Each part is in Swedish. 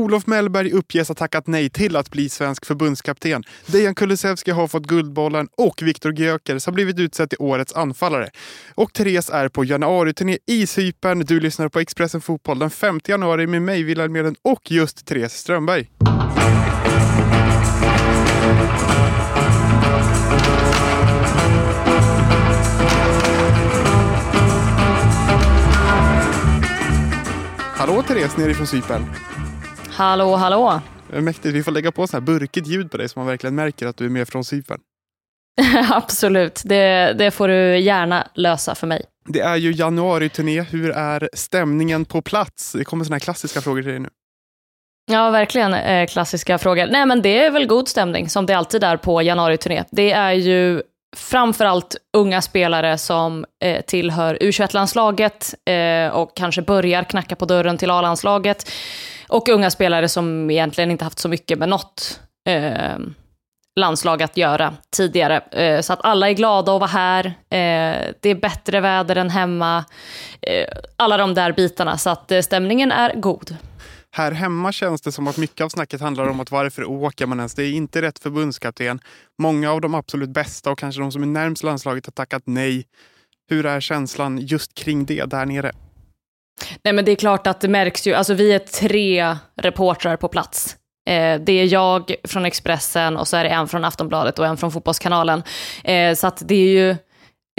Olof Mellberg uppges ha tackat nej till att bli svensk förbundskapten. Dejan Kulusevski har fått Guldbollen och Viktor Gyökeres har blivit utsedd till årets anfallare. Och Therese är på januariturné i Cypern. Du lyssnar på Expressen Fotboll den 5 januari med mig, Wilhelm Meden och just Therese Strömberg. Hallå Therese nerifrån Cypern. Hallå, hallå. Mäktigt. Vi får lägga på så här burkigt ljud på dig så man verkligen märker att du är med från Cypern. Absolut, det, det får du gärna lösa för mig. Det är ju januari-turné. Hur är stämningen på plats? Det kommer såna här klassiska frågor till dig nu. Ja, verkligen eh, klassiska frågor. Nej, men det är väl god stämning, som det alltid är på januari-turné. Det är ju framförallt unga spelare som eh, tillhör U21-landslaget eh, och kanske börjar knacka på dörren till A-landslaget. Och unga spelare som egentligen inte haft så mycket med något eh, landslag att göra tidigare. Eh, så att alla är glada att vara här. Eh, det är bättre väder än hemma. Eh, alla de där bitarna. Så att eh, stämningen är god. Här hemma känns det som att mycket av snacket handlar om att varför åker man ens? Det är inte rätt förbundskapten. Många av de absolut bästa och kanske de som är närmst landslaget har tackat nej. Hur är känslan just kring det där nere? Nej men det är klart att det märks ju, alltså vi är tre reportrar på plats. Eh, det är jag från Expressen och så är det en från Aftonbladet och en från Fotbollskanalen. Eh, så att det är ju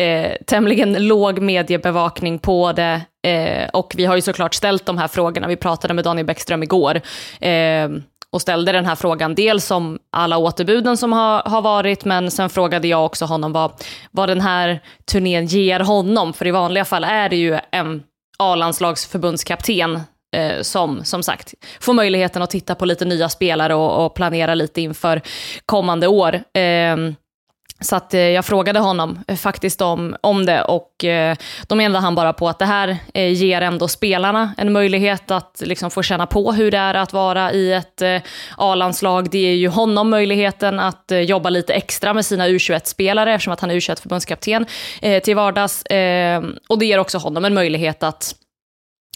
eh, tämligen låg mediebevakning på det. Eh, och vi har ju såklart ställt de här frågorna. Vi pratade med Daniel Bäckström igår eh, och ställde den här frågan dels om alla återbuden som har, har varit, men sen frågade jag också honom vad, vad den här turnén ger honom. För i vanliga fall är det ju en A-landslagsförbundskapten eh, som, som sagt, får möjligheten att titta på lite nya spelare och, och planera lite inför kommande år. Eh, så att, eh, jag frågade honom eh, faktiskt om, om det och eh, då menade han bara på att det här eh, ger ändå spelarna en möjlighet att liksom, få känna på hur det är att vara i ett eh, A-landslag. Det ger ju honom möjligheten att eh, jobba lite extra med sina U21-spelare eftersom att han är U21-förbundskapten eh, till vardags. Ehm, och det ger också honom en möjlighet att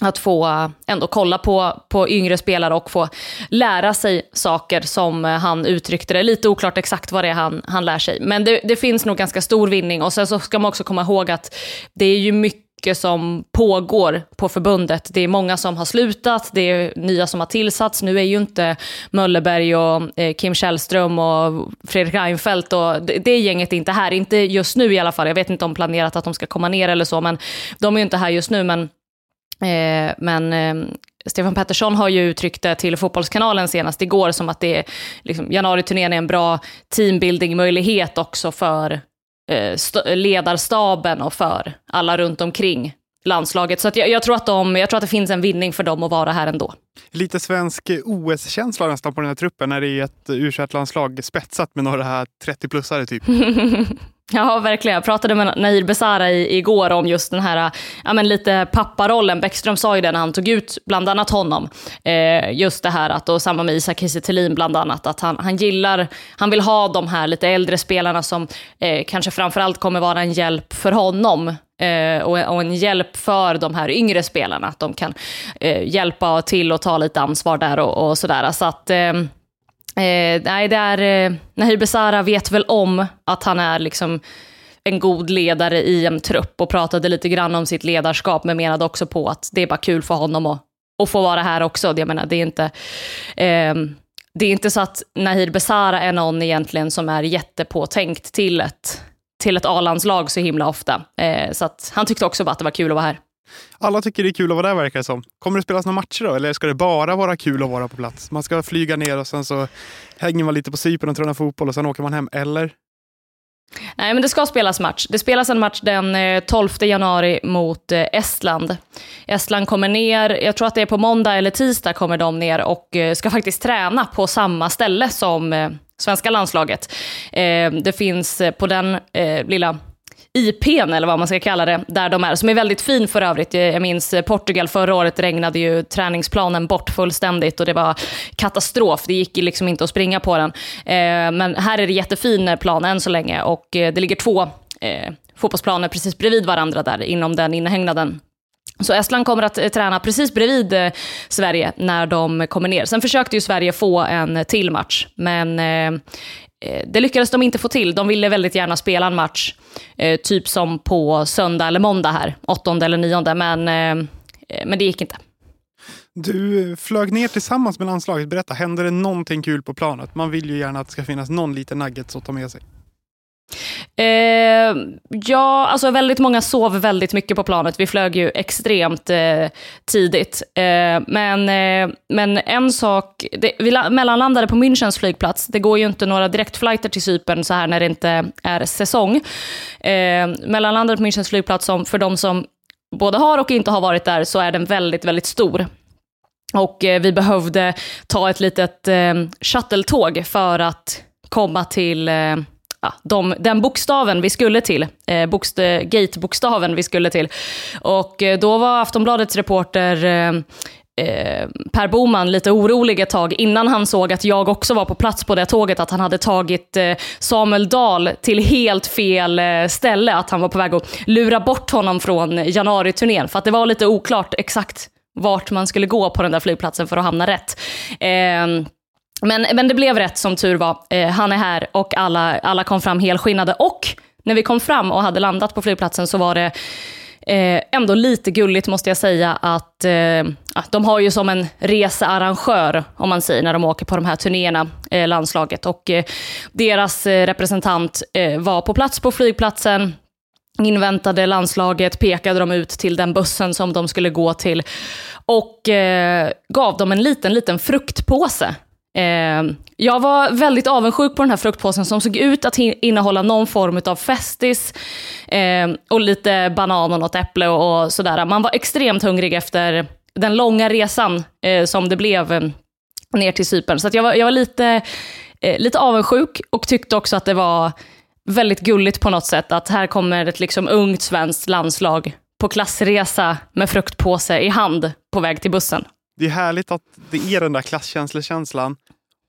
att få eh, ändå kolla på, på yngre spelare och få lära sig saker som eh, han uttryckte det. Lite oklart exakt vad det är han, han lär sig. Men det, det finns nog ganska stor vinning. Och sen så ska man också komma ihåg att det är ju mycket som pågår på förbundet. Det är många som har slutat, det är nya som har tillsatts. Nu är ju inte Möllerberg och eh, Kim Källström och Fredrik Reinfeldt och det, det gänget är inte här. Inte just nu i alla fall. Jag vet inte om planerat att de ska komma ner eller så, men de är ju inte här just nu. Men men eh, Stefan Pettersson har ju uttryckt det till Fotbollskanalen senast igår som att det är, liksom, januariturnén är en bra teambuilding-möjlighet också för eh, ledarstaben och för alla runt omkring landslaget. Så jag, jag, tror att de, jag tror att det finns en vinning för dem att vara här ändå. Lite svensk OS-känsla nästan på den här truppen när det är ett u landslag spetsat med några 30-plussare typ. Ja, verkligen. Jag pratade med Nahir Besara igår om just den här ja, men lite papparollen. Bäckström sa ju det när han tog ut bland annat honom. Eh, just det här att, och samma med Isak Kiese bland annat, att han, han gillar, han vill ha de här lite äldre spelarna som eh, kanske framförallt kommer vara en hjälp för honom eh, och, och, en hjälp för de här yngre spelarna. Att de kan eh, hjälpa till och ta lite ansvar där och, och sådär. Så att eh, eh, nej, det är, eh, Nahir Besara vet väl om att han är liksom en god ledare i en trupp och pratade lite grann om sitt ledarskap, men menade också på att det är bara kul för honom att, att få vara här också. Jag menar, det är inte... Eh, det är inte så att Nahir Besara är någon egentligen som är jättepåtänkt till ett, till ett A-landslag så himla ofta. Eh, så att han tyckte också bara att det var kul att vara här. Alla tycker det är kul att vara där verkar det som. Kommer det spelas några matcher då? Eller ska det bara vara kul att vara på plats? Man ska flyga ner och sen så hänger man lite på Cypern och tränar fotboll och sen åker man hem, eller? Nej, men det ska spelas match. Det spelas en match den eh, 12 januari mot eh, Estland. Estland kommer ner, jag tror att det är på måndag eller tisdag kommer de ner och eh, ska faktiskt träna på samma ställe som svenska landslaget. Det finns på den lilla IPn, eller vad man ska kalla det, där de är, som är väldigt fin för övrigt. Jag minns eh, Portugal förra året regnade ju träningsplanen bort fullständigt och det var katastrof. Det gick liksom inte att springa på den. Eh, men här är det jättefin eh, plan än så länge och det ligger två fotbollsplaner precis bredvid varandra där inom den inhägnaden Så Estland kommer att träna precis bredvid Sverige när de kommer ner. Sen försökte ju Sverige få en till match, men Eh, det lyckades de inte få till. De ville väldigt gärna spela en match, eh, typ som på söndag eller måndag här, åttonde eller nionde, men, eh, men det gick inte. Du flög ner tillsammans med landslaget. Berätta, hände det någonting kul på planet? Man vill ju gärna att det ska finnas någon liten nuggets att ta med sig. Eh, ja, alltså väldigt många sov väldigt mycket på planet. Vi flög ju extremt eh, tidigt. Eh, men, eh, men en sak, det, vi mellanlandade på Münchens flygplats. Det går ju inte några direktflighter till Cypern så här när det inte är säsong. Eh, mellanlandade på Münchens flygplats som för de som både har och inte har varit där så är den väldigt, väldigt stor. Och eh, vi behövde ta ett litet eh, shuttletåg för att komma till eh, ja, de, den bokstaven vi skulle till, eh, bokst, eh, gate-bokstaven vi skulle till. Och eh, då var Aftonbladets reporter eh, eh, Per Boman lite orolig ett tag innan han såg att jag också var på plats på det tåget, att han hade tagit eh, Samuel Dahl till helt fel eh, ställe, att han var på väg att lura bort honom från januariturnén, för att det var lite oklart exakt vart man skulle gå på den där flygplatsen för att hamna rätt. Ehm, men, men det blev rätt som tur var. Eh, han är här och alla, alla kom fram helskinnade. Och när vi kom fram och hade landat på flygplatsen så var det eh, ändå lite gulligt måste jag säga att eh, de har ju som en researrangör, om man säger, när de åker på de här turnéerna, eh, landslaget. Och eh, deras eh, representant eh, var på plats på flygplatsen, inväntade landslaget, pekade dem ut till den bussen som de skulle gå till och eh, gav dem en liten, liten fruktpåse. Ehm, jag var väldigt avundsjuk på den här fruktpåsen som såg ut att innehålla någon form av festis ehm, och lite banan och något äpple och, sådär. Man var extremt hungrig efter den långa resan eh, som det blev ehm, ner till Cypern. Så jag var, jag var lite, eh, lite avundsjuk och tyckte också att det var väldigt gulligt på något sätt att här kommer ett liksom ungt svenskt landslag på klassresa med fruktpåse i hand på väg till bussen. Det är härligt att det är den där klasskänslekänslan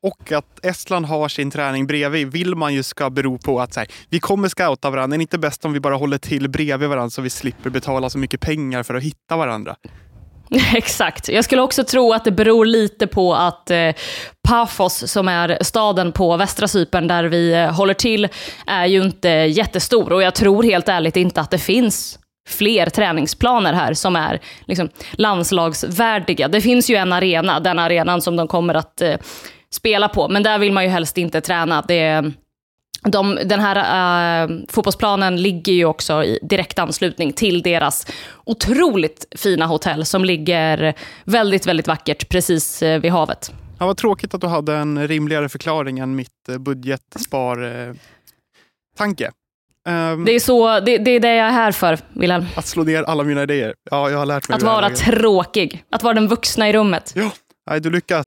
och att Estland har sin träning bredvid vill man ju ska bero på att så här, vi kommer scouta varandra. Är inte bäst om vi bara håller till bredvid varandra så vi slipper betala så mycket pengar för att hitta varandra? Exakt. Jag skulle också tro att det beror lite på att eh, Paphos, som är staden på västra Cypern där vi eh, håller till, är ju inte jättestor. Och jag tror helt ärligt inte att det finns fler träningsplaner här som är liksom, landslagsvärdiga. Det finns ju en arena, den arenan som de kommer att eh, spela på, men där vill man ju helst inte träna. Det, de, den här uh, fotbollsplanen ligger ju också i direkt anslutning till deras otroligt fina hotell som ligger väldigt, väldigt vackert precis uh, vid havet. Ja, vad tråkigt att du hade en rimligare förklaring än mitt eh, budgetspar-tanke. Um, det, är så, det, det, är det jag är här för, Wilhelm. Att slå ner alla mina idéer. Ja, jag har lärt mig Att vara tråkig. Att vara den vuxna i rummet. Ja, nej, du lyckas.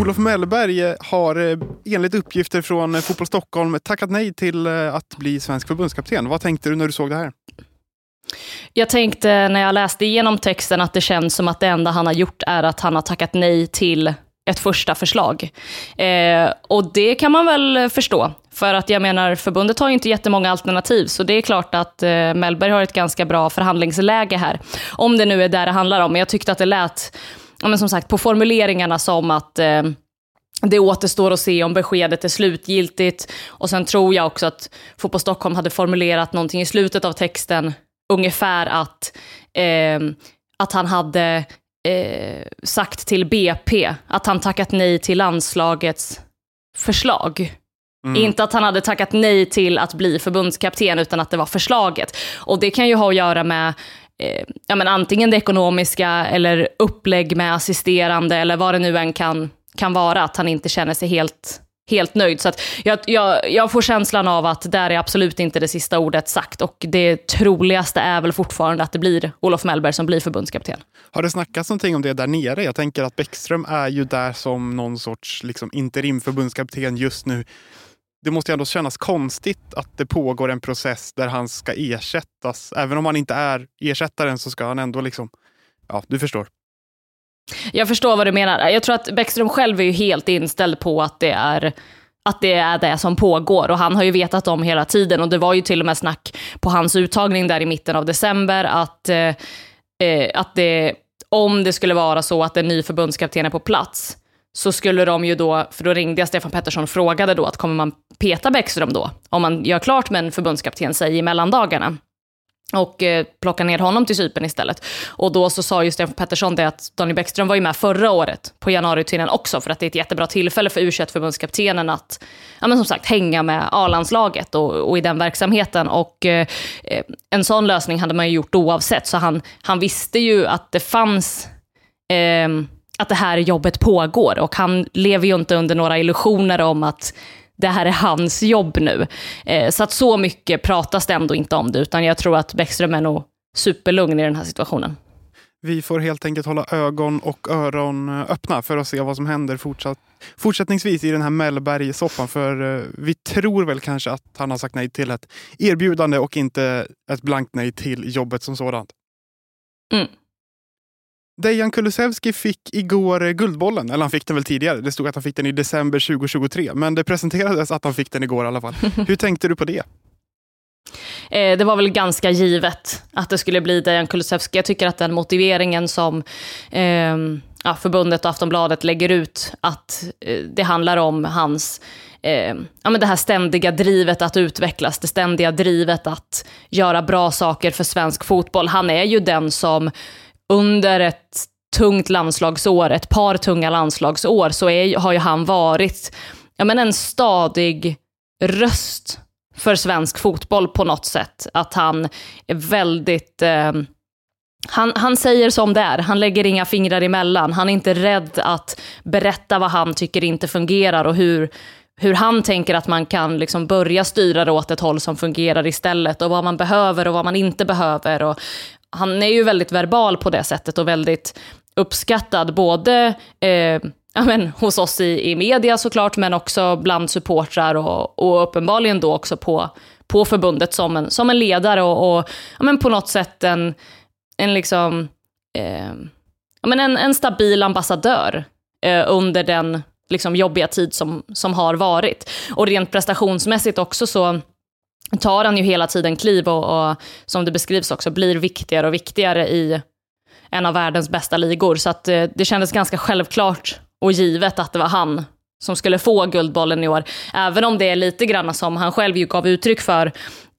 Olof Mellberg eh, har eh, enligt uppgifter från eh, Fotboll Stockholm tackat nej till att bli svensk förbundskapten. Vad tänkte du när du såg det här? Jag tänkte när jag läste igenom texten att det känns som att det enda han har gjort är att han har tackat nej till ett första förslag. Eh, och det kan man väl förstå. För att jag menar, förbundet har ju inte jättemånga alternativ, så det är klart att eh, Mellberg har ett ganska bra förhandlingsläge här. Om det nu är där det handlar om. Men jag tyckte att det lät ja, men som sagt, på formuleringarna som att eh, det återstår att se om beskedet är slutgiltigt. Och sen tror jag också att Fotboll Stockholm hade formulerat någonting i slutet av texten, ungefär att, eh, att han hade eh, sagt till BP att han tackat nej till landslagets förslag. Mm. Inte att han hade tackat nej till att bli förbundskapten, utan att det var förslaget. Och det kan ju ha att göra med eh, ja, men antingen det ekonomiska eller upplägg med assisterande eller vad det nu än kan, kan vara, att han inte känner sig helt helt nöjd. Så att jag, jag, jag får känslan av att där är absolut inte det sista ordet sagt och det troligaste är väl fortfarande att det blir Olof Mellberg som blir förbundskapten. Har det snackats någonting om det där nere? Jag tänker att Bäckström är ju där som någon sorts liksom, interim förbundskapten just nu. Det måste ju ändå kännas konstigt att det pågår en process där han ska ersättas. Även om han inte är ersättaren så ska han ändå liksom, ja du förstår. Jag förstår vad du menar. Jag tror att Bäckström själv är ju helt inställd på att det är att det är det som pågår och han har ju vetat om hela tiden och det var ju till och med snack på hans uttagning där i mitten av december att, eh, eh att det, om det skulle vara så att en ny förbundskapten är på plats så skulle de ju då, för då ringde jag Stefan Pettersson och frågade då att kommer man peta Bäckström då? Om man gör klart med en förbundskapten, säg i mellandagarna och eh, plocka ner honom till Cypern istället. Och då så sa ju Stefan Pettersson det att Daniel Bäckström var ju med förra året på januariturnén också för att det är ett jättebra tillfälle för u förbundskaptenen att, ja men som sagt, hänga med A-landslaget och, och, i den verksamheten. Och eh, en sån lösning hade man ju gjort oavsett, så han, han visste ju att det fanns eh, att det här jobbet pågår och han lever ju inte under några illusioner om att det här är hans jobb nu. Eh, så att så mycket pratas det ändå inte om det, utan jag tror att Bäckström är nog superlugn i den här situationen. Vi får helt enkelt hålla ögon och öron eh, öppna för att se vad som händer fortsatt, fortsättningsvis i den här Mellberg-soppan. För eh, vi tror väl kanske att han har sagt nej till ett erbjudande och inte ett blankt nej till jobbet som sådant. Mm. Dejan Kulusevski fick igår Guldbollen, eller han fick den väl tidigare. Det stod att han fick den i december 2023, men det presenterades att han fick den igår i alla fall. Hur tänkte du på det? Eh, det var väl ganska givet att det skulle bli Dejan Kulusevski. Jag tycker att den motiveringen som eh, ja, förbundet och Aftonbladet lägger ut, att eh, det handlar om hans eh, ja, men det här ständiga drivet att utvecklas, det ständiga drivet att göra bra saker för svensk fotboll. Han är ju den som under ett tungt landslagsår, ett par tunga landslagsår, så är, har ju han varit ja, men en stadig röst för svensk fotboll på något sätt. Att han är väldigt... Eh, han, han säger som det är, han lägger inga fingrar emellan. Han är inte rädd att berätta vad han tycker inte fungerar och hur, hur han tänker att man kan liksom börja styra det åt ett håll som fungerar istället och vad man behöver och vad man inte behöver. Och han är ju väldigt verbal på det sättet och väldigt uppskattad både eh, ja, men, hos oss i, i media såklart, men också bland supportrar och, och uppenbarligen då också på, på förbundet som en, som en ledare och, och ja, men på något sätt en, en, liksom, eh, ja, men en, en stabil ambassadör eh, under den liksom, jobbiga tid som, som har varit. Och rent prestationsmässigt också så tar han ju hela tiden kliv och, och, som det beskrivs också, blir viktigare och viktigare i en av världens bästa ligor. Så att eh, det kändes ganska självklart och givet att det var han som skulle få Guldbollen i år. Även om det är lite grann som han själv ju gav uttryck för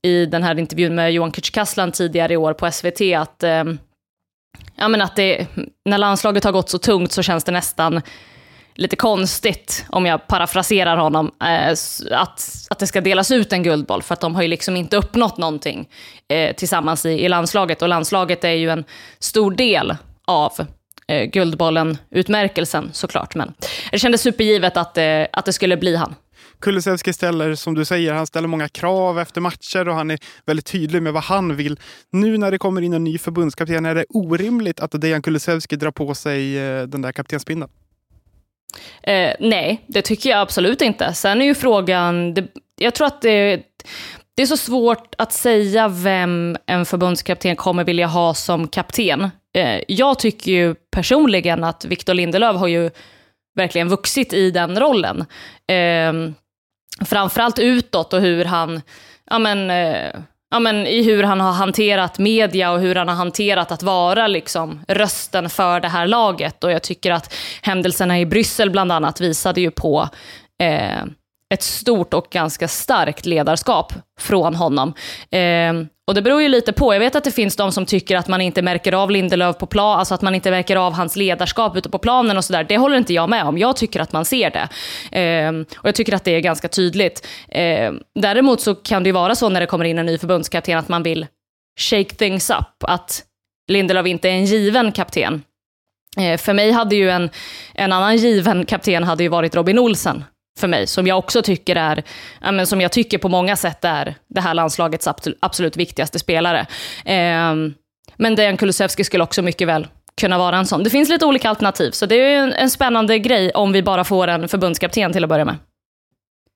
i den här intervjun med Johan Kücükaslan tidigare i år på SVT, att, eh, ja, men att det, när landslaget har gått så tungt så känns det nästan lite konstigt, om jag parafraserar honom, eh, att, att det ska delas ut en guldboll, för att de har ju liksom inte uppnått någonting eh, tillsammans i, i landslaget. Och landslaget är ju en stor del av eh, Guldbollen-utmärkelsen såklart. Men det kändes supergivet att, eh, att det skulle bli han. Kulusevski ställer, som du säger, han ställer många krav efter matcher och han är väldigt tydlig med vad han vill. Nu när det kommer in en ny förbundskapten, är det orimligt att Dejan Kulusevski drar på sig eh, den där kaptensbindeln? Eh, nej, det tycker jag absolut inte. Sen är ju frågan, det, jag tror att det, det är så svårt att säga vem en förbundskapten kommer vilja ha som kapten. Eh, jag tycker ju personligen att Victor Lindelöf har ju verkligen vuxit i den rollen. Eh, framförallt utåt och hur han, ja men, eh, ja, men, i hur han har hanterat media och hur han har hanterat att vara liksom, rösten för det här laget. Och jag tycker att händelserna i Bryssel bland annat visade ju på eh, ett stort och ganska starkt ledarskap från honom. Eh, och det beror ju lite på. Jag vet att det finns de som tycker att man inte märker av Lindelöf på plan, alltså att man inte märker av hans ledarskap ute på planen och sådär. Det håller inte jag med om. Jag tycker att man ser det. Eh, och jag tycker att det är ganska tydligt. Eh, däremot så kan det ju vara så när det kommer in en ny förbundskapten att man vill shake things up. Att Lindelöf inte är en given kapten. Eh, för mig hade ju en, en annan given kapten hade ju varit Robin Olsen för mig, som jag också tycker är, ja, men som jag tycker på många sätt är det här landslagets absolut viktigaste spelare. Eh, men Dejan Kulusevski skulle också mycket väl kunna vara en sån. Det finns lite olika alternativ, så det är en, en spännande grej om vi bara får en förbundskapten till att börja med.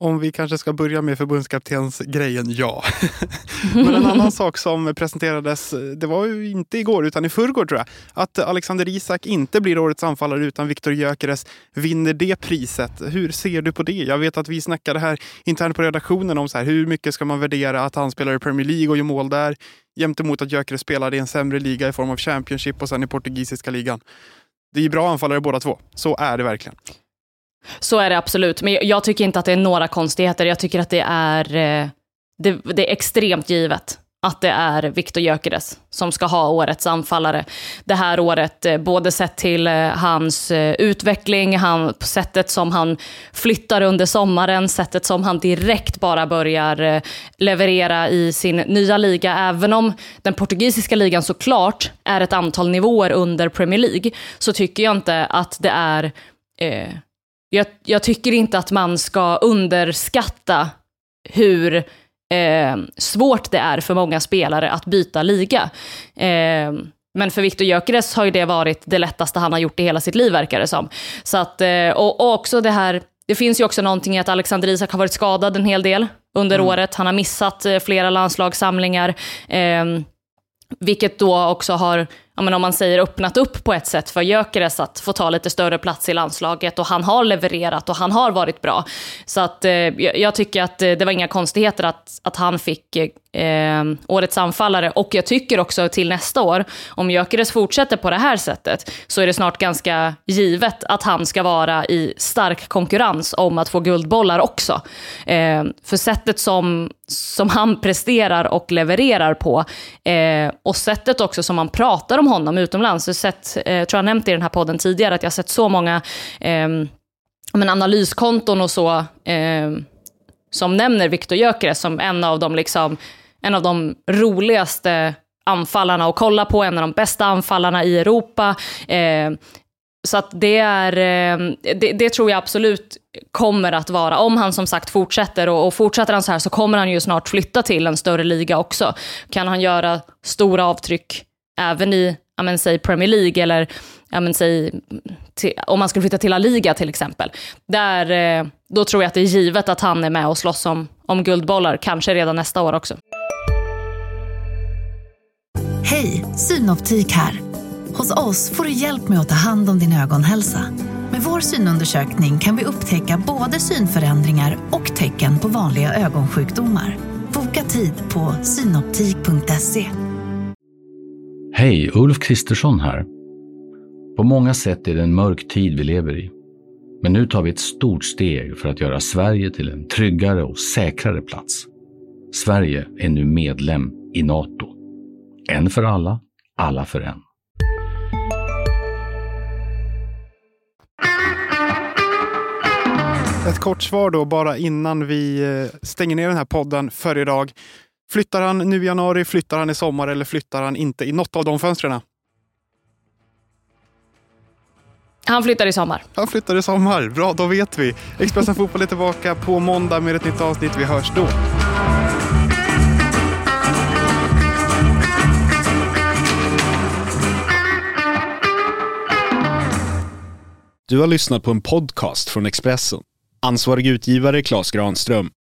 Om vi kanske ska börja med förbundskaptensgrejen, ja. Men en annan sak som presenterades, det var ju inte igår utan i förrgår tror jag, att Alexander Isak inte blir årets anfallare utan Viktor Gyökeres vinner det priset. Hur ser du på det? Jag vet att vi snackade här internt på redaktionen om så här, hur mycket ska man värdera att han spelar i Premier League och gör mål där jämte mot att Gyökeres spelade i en sämre liga i form av Championship och sen i portugisiska ligan. Det är bra anfallare båda två. Så är det verkligen. Så är det absolut, men jag tycker inte att det är några konstigheter. Jag tycker att det är, eh, det, det är extremt givet att det är Viktor Gyökeres som ska ha årets anfallare det här året. Eh, både sett till eh, hans utveckling, han, sättet som han flyttar under sommaren, sättet som han direkt bara börjar leverera i sin nya liga. Även om den portugisiska ligan såklart är ett antal nivåer under Premier League, så tycker jag inte att det är eh, jag, jag tycker inte att man ska underskatta hur eh, svårt det är för många spelare att byta liga. Eh, men för Viktor Gyökeres har ju det varit det lättaste han har gjort i hela sitt liv, verkar det som. Så att, eh, och, och också det här, det finns ju också någonting i att Alexander Isak har varit skadad en hel del under mm. året. Han har missat eh, flera landslagssamlingar. Eh, vilket då också har ja, men om man säger öppnat upp på ett sätt för Gyökeres att få ta lite större plats i landslaget och han har levererat och han har varit bra. Så att eh, jag tycker att eh, det var inga konstigheter att, att han fick eh, årets anfallare och jag tycker också till nästa år, om Gyökeres fortsätter på det här sättet, så är det snart ganska givet att han ska vara i stark konkurrens om att få guldbollar också. Eh, för sättet som, som han presterar och levererar på eh, och sättet också som man pratar om honom utomlands. Jag sett, eh, tror jag nämnt i den här podden tidigare, att jag har sett så många eh, men analyskonton och så eh, som nämner Viktor Gyökeres som en av de liksom, en av de roligaste anfallarna att kolla på, en av de bästa anfallarna i Europa. Eh, så att det, är, ehm, det, det, tror jag absolut kommer att vara. Om han som sagt fortsätter och, och fortsätter han så här så kommer han ju snart flytta till en större liga också. Kan han göra stora avtryck även i, ja men, säg Premier League eller ja men, säg, till, om man skulle flytta till La Liga till exempel. Där, eh, då tror jag att det är givet att han är med och slåss om, om guldbollar, kanske redan nästa år också. Hej, Synoptik här. Hos oss får du hjälp med att ta hand om din ögonhälsa. Med vår synundersökning kan vi upptäcka både synförändringar och tecken på vanliga ögonsjukdomar. Boka tid på synoptik.se. Hej, Ulf Kristersson här. På många sätt är det en mörk tid vi lever i. Men nu tar vi ett stort steg för att göra Sverige till en tryggare och säkrare plats. Sverige är nu medlem i Nato. En för alla, alla för en. Ett kort svar då bara innan vi eh, stänger ner den här podden för idag. Flyttar han nu i januari, flyttar han i sommar eller flyttar han inte i något av de fönstren? Han flyttar i sommar. Han flyttar i sommar. Bra, då vet vi. Expressen Fotboll är tillbaka på måndag med ett nytt avsnitt. Vi hörs då. Du har lyssnat på en podcast från Expressen. Ansvarig utgivare Klas Granström